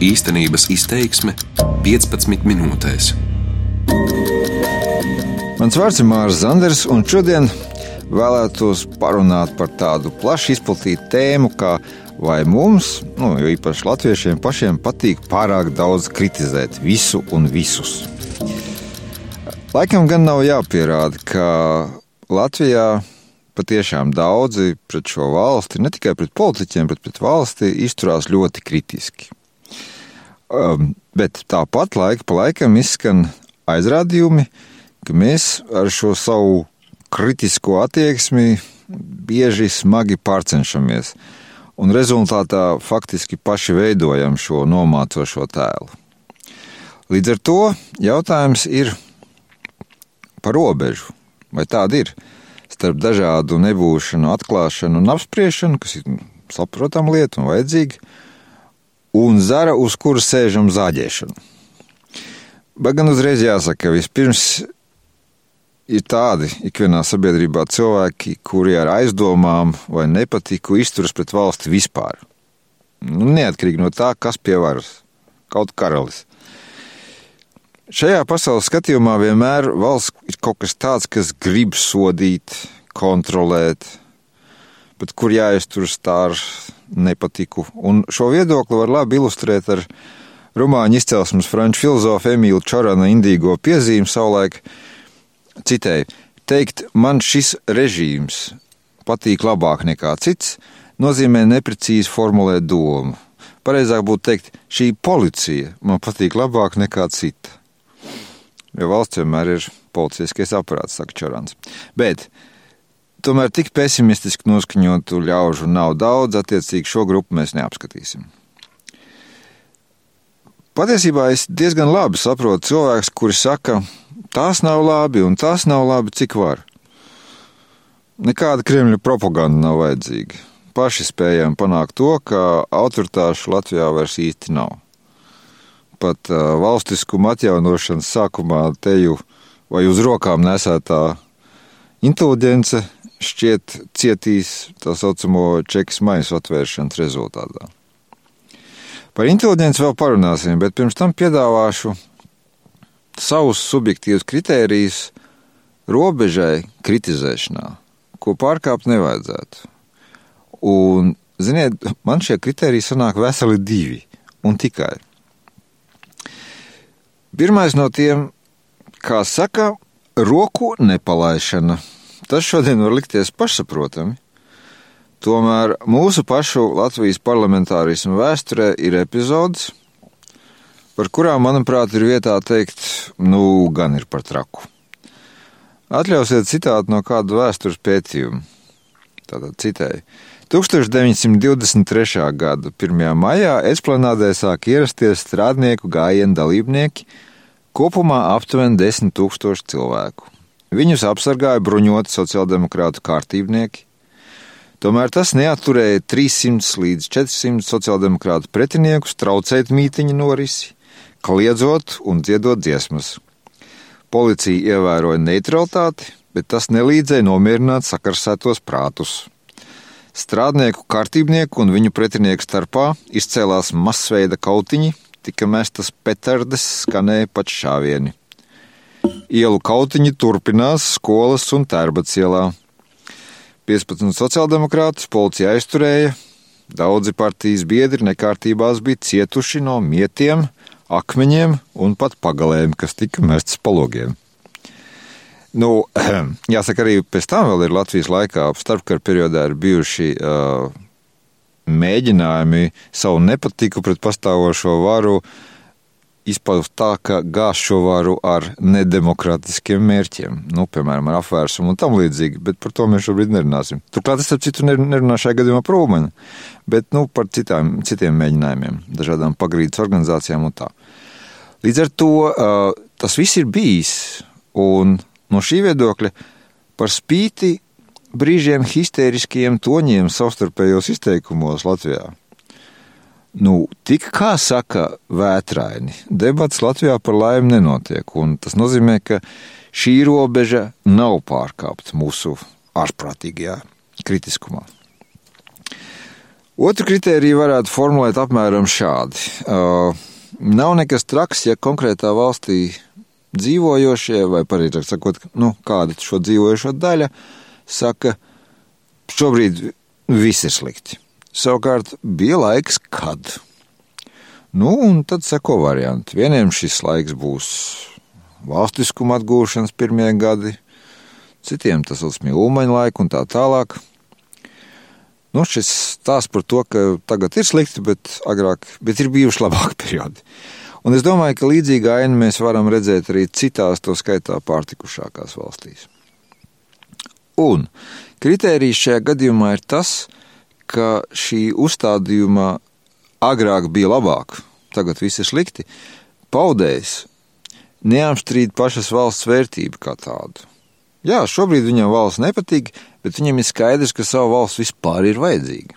Īstenības izteiksme 15 minūtēs. Mans vārds ir Mārcis Zanders, un šodien vēlētos parunāt par tādu plaši izplatītu tēmu, kā vai mums, nu, jo īpaši latviešiem pašiem, patīk pārāk daudz kritizēt visu un visus. Laikam gan nav jāpierāda, ka Latvijā patiešām daudzi pret šo valsti, ne tikai pret politiķiem, bet pret valsti izturās ļoti kritiski. Um, bet tāpat laika pa laikam izskan aizrādījumi, ka mēs ar šo savu kritisko attieksmi bieži smagi pārcenšamies, un rezultātā faktiski paši veidojam šo nomācošo tēlu. Līdz ar to jautājums ir par robežu, vai tāda ir? starp dažādu nebūšanu, atklāšanu un apspriešanu, kas ir saprotama lieta un vajadzīga, un zara, uz kuras sēžam zāģēšanu. Bet gan uzreiz jāsaka, ka vispirms ir tādi ikvienā sabiedrībā cilvēki, kuri ar aizdomām vai nepatiku izturas pret valsti vispār. Nu, neatkarīgi no tā, kas pie varas, kaut karalis. Šajā pasaules skatījumā vienmēr valsts ir kaut kas tāds, kas grib sodīt, kontrolēt, bet kur jāizturas tā ar nepatiku. Un šo viedokli var labi ilustrēt ar rumāņu izcelsmes franču filozofu Emīlu Čorana indīgo piezīmi savulaik. Citēji, teikt, man šis režīms patīk labāk nekā cits, nozīmē neprecīzi formulēt domu. Pareizāk būtu teikt, šī policija man patīk labāk nekā cita. Jo valsts vienmēr ir policiskais aparāts, saka Čorans. Bet tomēr tik pesimistiski noskaņotu ļaužu nav daudz, attiecīgi šo grupu mēs neapskatīsim. Patiesībā es diezgan labi saprotu cilvēkus, kuri saka, tās nav labi un tās nav labi, cik var. Nekāda Kremļa propaganda nav vajadzīga. Paši spējam panākt to, ka autoritāšu Latvijā vairs īsti nav pat valstiskuma atjaunošanas sākumā teju vai uz rokām nesētā inteliģence šķiet cietīs tā saucamo čekas maisu atvēršanas rezultātā. Par inteliģenci vēl parunāsim, bet pirms tam piedāvāšu savus subjektīvus kritērijus robežai kritizēšanā, ko pārkāpt nevajadzētu. Un, ziniet, man šie kritēriji sanāk veseli divi un tikai. Pirmais no tiem, kā saka, roku nepalaišana. Tas šodien var likties pašsaprotami. Tomēr mūsu pašu Latvijas parlamentārismu vēsturē ir epizodes, par kurām, manuprāt, ir vietā teikt, nu, gan ir par traku. Atļausiet citātu no kāda vēstures pētījuma. Tātad citēju. 1923. gada 1. maijā esplanādē sāk ierasties strādnieku gājienu dalībnieki, kopumā aptuveni 10 tūkstoši cilvēku. Viņus apsargāja bruņoti sociāldemokrātu kārtībnieki, tomēr tas neatturēja 300 līdz 400 sociāldemokrātu pretiniekus traucēt mītiņu norisi, kliedzot un dziedot dziesmas. Policija ievēroja neutralitāti, bet tas nelīdzēja nomierināt sakarsētos prātus. Strādnieku kārtībnieku un viņu pretinieku starpā izcēlās masveida kautiņi, tika mestas petardes, skanēja pat šāvieni. Ielu kautiņi turpinās skolas un tērbats ielā. 15 sociāldemokrātus policija aizturēja, daudzi partijas biedri nekārtībās bija cietuši no mietiem, akmeņiem un pat pagalēm, kas tika mestas palogiem. Nu, jāsaka, arī pēc tam vēl ir Latvijas laikā, starpkara periodā ir bijuši uh, mēģinājumi savu nepatiku pret pastāvošo varu izpaust tā, ka gāž šo varu ar nedemokrātiskiem mērķiem, nu, piemēram, ar apvērsumu un tam līdzīgi, bet par to mēs šobrīd nerunāsim. Turklāt es, ap citu, nerunāšu šajā gadījumā par Ulmanu, bet, nu, par citām, citiem mēģinājumiem, dažādām pagrīdes organizācijām un tā. Līdz ar to tas viss ir bijis, un No šī viedokļa par spīti brīžiem histēriskajiem toņiem savstarpējos izteikumos Latvijā. Nu, tik kā saka vētraini, debats Latvijā par laimi nenotiek, tas nozīmē, ka šī robeža nav pārkāpta mūsu ārprātīgajā kritiskumā. Otru kritēriju varētu formulēt apmēram šādi. Uh, nav nekas traks, ja konkrētā valstī dzīvojošie, vai pareizāk sakot, nu, kāda šo dzīvojošo daļa, saka, šobrīd viss ir slikti. Savukārt bija laiks, kad. Nu, un tad seko varianti. Vieniem šis laiks būs valstiskuma atgūšanas pirmie gadi, citiem tas uzmīja ulmaņa laiku un tā tālāk. Nu, šis stāsts par to, ka tagad ir slikti, bet agrāk bet ir bijuši labāki periodi. Un es domāju, ka līdzīgu ainu mēs varam redzēt arī citās, to skaitā pārtikušākās valstīs. Un kritērijs šajā gadījumā ir tas, ka šī uzstādījuma agrāk bija labāk, tagad viss ir slikti, paudējs neapstrīd pašas valsts vērtību kā tādu. Jā, šobrīd viņam valsts nepatīk, bet viņam ir skaidrs, ka savu valsts vispār ir vajadzīga.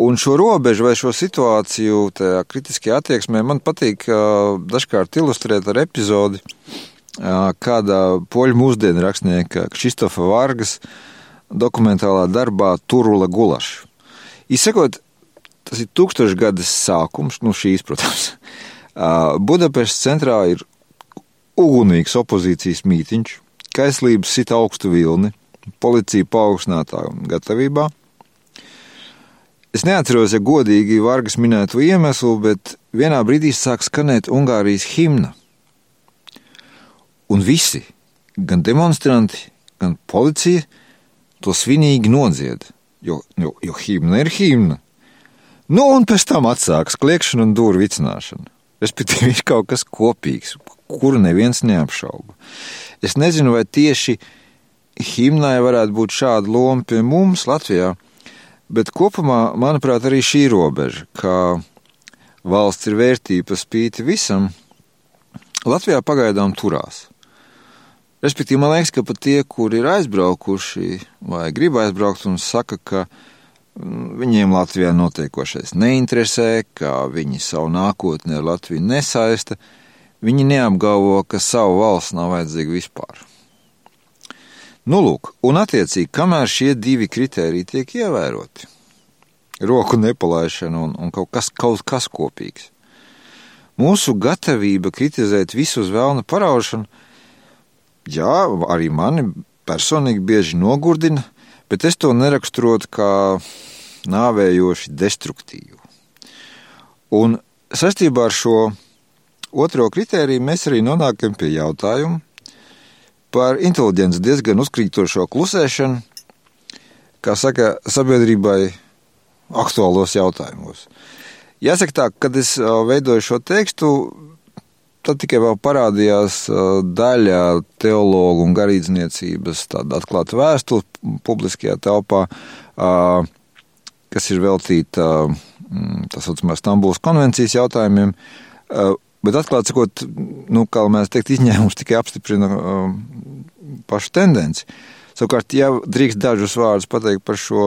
Un šo robežu vai šo situāciju, tajā kritiskajā attieksmē, man patīk uh, dažkārt ilustrēt ar epizodi, uh, kādā poļu mūsdienu rakstnieka Kristofa Vargas dokumentālā darbā Turula Gulaša. Izsakot, tas ir tūkstošgadas sākums, nu šīs, protams. Uh, Budapestas centrā ir ugunīgs opozīcijas mītiņš, Kaislības sit augstu vilni, policija paaugstinātā gatavībā. Es neatceros, ja godīgi Vargas minēto iemeslu, bet vienā brīdī sāk skanēt Ungārijas himna. Un visi, gan demonstranti, gan policija, to svinīgi nodzied, jo, jo, jo himna ir himna. Nu, un pēc tam atsāks kliekšana un dūru vicināšana. Respektīvi, ir kaut kas kopīgs, kuru neviens neapšauba. Es nezinu, vai tieši himnai varētu būt šāda loma pie mums Latvijā, bet kopumā, manuprāt, arī šī robeža, ka valsts ir vērtība spīti visam, Latvijā pagaidām turās. Respektīvi, man liekas, ka pat tie, kuri ir aizbraukuši vai grib aizbraukt un saka, ka mm, viņiem Latvijā notiekošais neinteresē, ka viņi savu nākotni ar Latviju nesaista, Viņi neapgalvo, ka savu valsts nav vajadzīga vispār. Nu, lūk, un attiecīgi, kamēr šie divi kriteriji tiek ievēroti, roku nepalaišana un, un kaut, kas, kaut kas kopīgs, mūsu gatavība kritizēt visu uz vēlna paraušanu, jā, arī mani personīgi bieži nogurdina, bet es to neraksturotu kā nāvējoši destruktīvu. Un saistībā ar šo otro kritēriju mēs arī nonākam pie jautājuma par inteliģenci diezgan uzkrītošo klusēšanu, kā saka, sabiedrībai aktuālos jautājumos. Jāsaka tā, kad es veidoju šo tekstu, tad tikai vēl parādījās daļa teologu un garīdzniecības tāda atklāta vēstule publiskajā telpā, kas ir veltīta tā saucamā Stambulas konvencijas jautājumiem. Bet atklāti sakot, nu, kā mēs teikt, izņēmums tikai apstiprina pašu tendenci. Savukārt, ja drīkst dažus vārdus pateikt par šo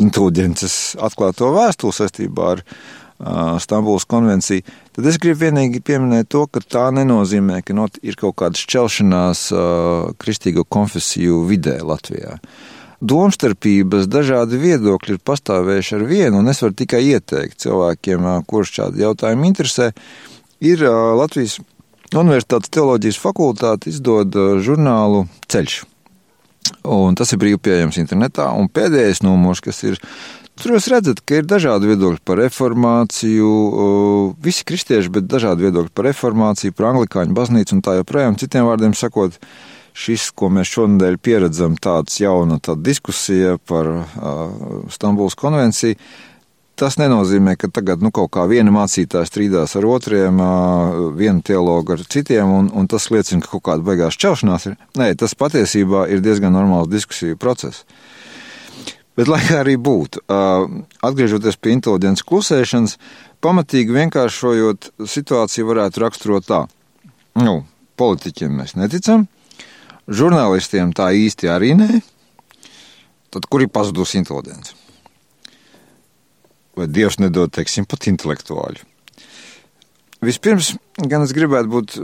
inteliģences atklāto vēstuli saistībā ar Stambulas konvenciju, tad es gribu vienīgi pieminēt to, ka tā nenozīmē, ka not, ir kaut kāda šķelšanās uh, kristīgo konfesiju vidē Latvijā. Uh, domstarpības, dažādi viedokļi ir pastāvējuši ar vienu, un es varu tikai ieteikt cilvēkiem, kurš šādi jautājumi interesē, ir Latvijas Universitātes teoloģijas fakultāte izdod žurnālu Ceļš. Un tas ir brīvi pieejams internetā, un pēdējais numurs, kas ir Tur jūs redzat, ka ir dažādi viedokļi par reformāciju, visi kristieši, bet dažādi viedokļi par reformāciju, par anglikāņu baznīcu un tā joprojām. Citiem vārdiem sakot, šis, ko mēs šonadēļ pieredzam, tāds jauna tā diskusija par uh, Stambuls konvenciju, tas nenozīmē, ka tagad nu, kaut kā viena mācītāja strīdās ar otriem, viena teologa ar citiem, un, un tas liecina, ka kaut kāda beigās šķelšanās ir. Nē, tas patiesībā ir diezgan normāls diskusiju process. Bet, lai arī būtu, uh, atgriežoties pie inteliģences klusēšanas, pamatīgi vienkāršojot situāciju, varētu raksturot tā. Nu, politiķiem mēs neticam, Žurnālistiem tā īsti arī nē. Tad kur ir pazudusi inteliģence? Vai Dievs nedod, teiksim, pat intelektuāļu? Vispirms, gan es gribētu būt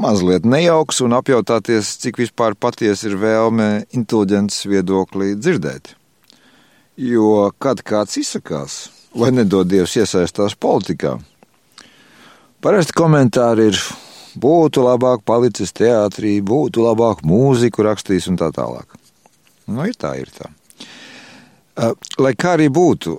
mazliet nejauks un apjautāties, cik vispār patiesi ir vēlme inteliģences viedoklī dzirdēt. Jo kad kāds izsakās, vai nedod Dievs iesaistās politikā, parasti komentāri ir būtu labāk palicis teātrī, būtu labāk mūziku rakstījis un tā tālāk. Nu, ir tā, ir tā. Lai kā arī būtu,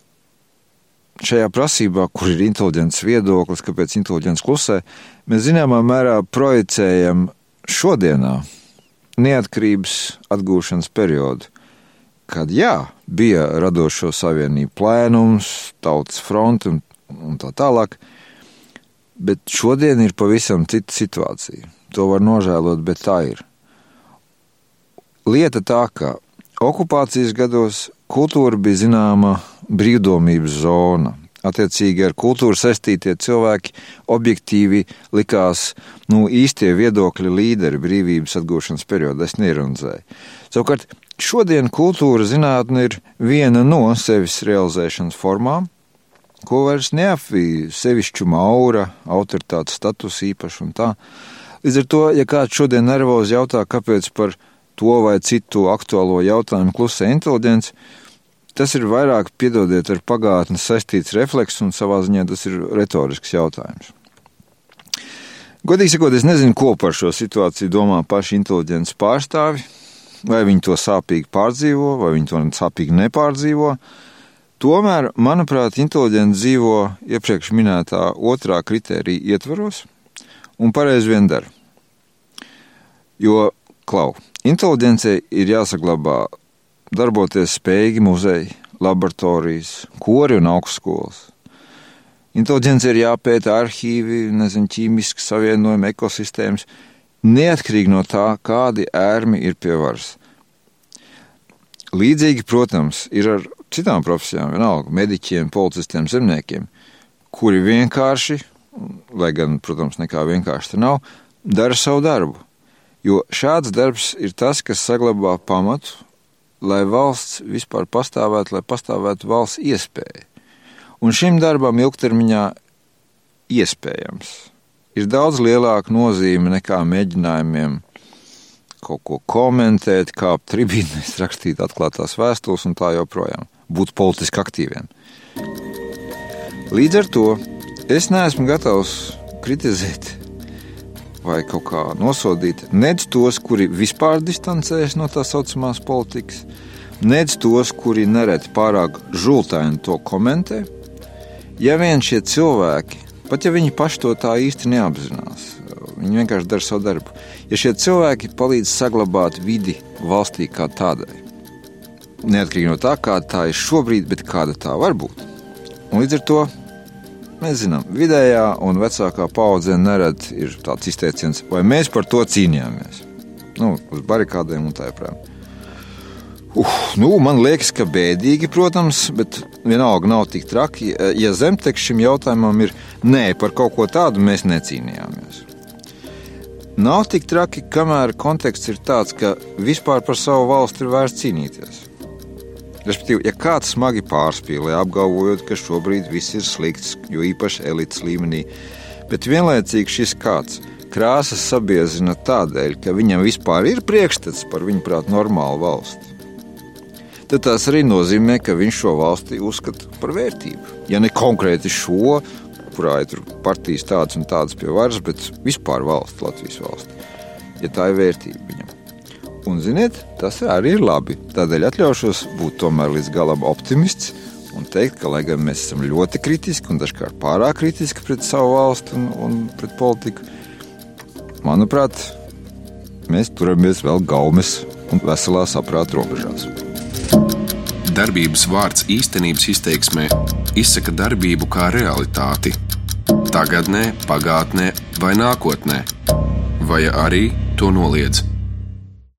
šajā prasībā, kur ir inteliģents viedoklis, kāpēc inteliģents klusē, mēs zināmā mērā projicējam šodienā neatkarības atgūšanas periodu, kad jā, bija radošo savienību plēnums, tautas fronte un, un tā tālāk, bet šodien ir pavisam cita situācija. To var nožēlot, bet tā ir. Lieta tā, ka okupācijas gados kultūra bija zināma brīvdomības zona. Attiecīgi ar kultūru saistītie cilvēki objektīvi likās nu, īstie viedokļa līderi brīvības atgūšanas periodā. Es neironizēju. Savukārt šodien kultūra zinātne ir viena no sevis realizēšanas formām, ko vairs neapvīja sevišķu maura, autoritātes status īpaši un tā. Līdz ar to, ja kāds šodien nervozi jautā, kāpēc par to vai citu aktuālo jautājumu klusē inteliģents, Tas ir vairāk, piedodiet, ar pagātni saistīts refleks, un savā ziņā tas ir retorisks jautājums. Godīgi sakot, es nezinu, ko par šo situāciju domā paši inteliģents pārstāvi, vai viņi to sāpīgi pārdzīvo, vai viņi to sāpīgi nepārdzīvo. Tomēr, manuprāt, inteliģents dzīvo iepriekš minētā otrā kritērija ietvaros un pareizi vien dara. Jo, klau, inteliģencei ir jāsaglabā darboties spējīgi muzeji, laboratorijas, kori un augstskolas. Inteliģence ir jāpēta arhīvi, nezinu, ķīmiski savienojumi, ekosistēmas, neatkarīgi no tā, kādi ērmi ir pie varas. Līdzīgi, protams, ir ar citām profesijām, vienalga mediķiem, policistiem, zemniekiem, kuri vienkārši, lai gan, protams, nekā vienkārši nav, dara savu darbu. Jo šāds darbs ir tas, kas saglabā pamatu lai valsts vispār pastāvētu, lai pastāvētu valsts iespēja. Un šim darbam ilgtermiņā iespējams ir daudz lielāka nozīme nekā mēģinājumiem kaut ko komentēt, kāpt tribīnēs, rakstīt atklātās vēstules un tā joprojām. Būt politiski aktīviem. Līdz ar to es neesmu gatavs kritizēt vai kaut kā nosodīt nec tos, kuri vispār distancējas no tā saucamās politikas, nec tos, kuri nereti pārāk žultaini to komentē. Ja vien šie cilvēki, pat ja viņi paši to tā īsti neapzinās, viņi vienkārši dara savu darbu, ja šie cilvēki palīdz saglabāt vidi valstī kā tādai, neatkarīgi no tā, kāda tā ir šobrīd, bet kāda tā var būt. Un līdz ar to Mēs zinām, vidējā un vecākā paudze nerad ir tāds izteiciens, vai mēs par to cīnījāmies. Nu, uz barikādēm un tā joprojām. Uh, nu, man liekas, ka bēdīgi, protams, bet vienalga nav tik traki. Ja zemteksts šim jautājumam ir nē, par kaut ko tādu mēs necīnījāmies. Nav tik traki, kamēr konteksts ir tāds, ka vispār par savu valsti ir vērts cīnīties. Respektīvi, ja kāds smagi pārspīlē, apgalvojot, ka šobrīd viss ir slikts, jo īpaši elites līmenī, bet vienlaicīgi šis kāds krāsas sabiezina tādēļ, ka viņam vispār ir priekšstats par viņu prāt normālu valsti, tad tas arī nozīmē, ka viņš šo valsti uzskata par vērtību. Ja ne konkrēti šo, kurā ir partijas tādas un tādas pie varas, bet vispār valsts, Latvijas valsts, ja tā ir vērtība viņam. Un, ziniet, tas arī ir labi. Tādēļ atļaušos būt tomēr līdz galam optimists un teikt, ka, lai gan mēs esam ļoti kritiski un dažkārt pārāk kritiski pret savu valsti un, un pret politiku, manuprāt, mēs turamies vēl gaumes un veselā saprāta robežās. Darbības vārds īstenības izteiksmē izsaka darbību kā realitāti. Tagatnē, pagātnē vai nākotnē, vai arī to noliedz.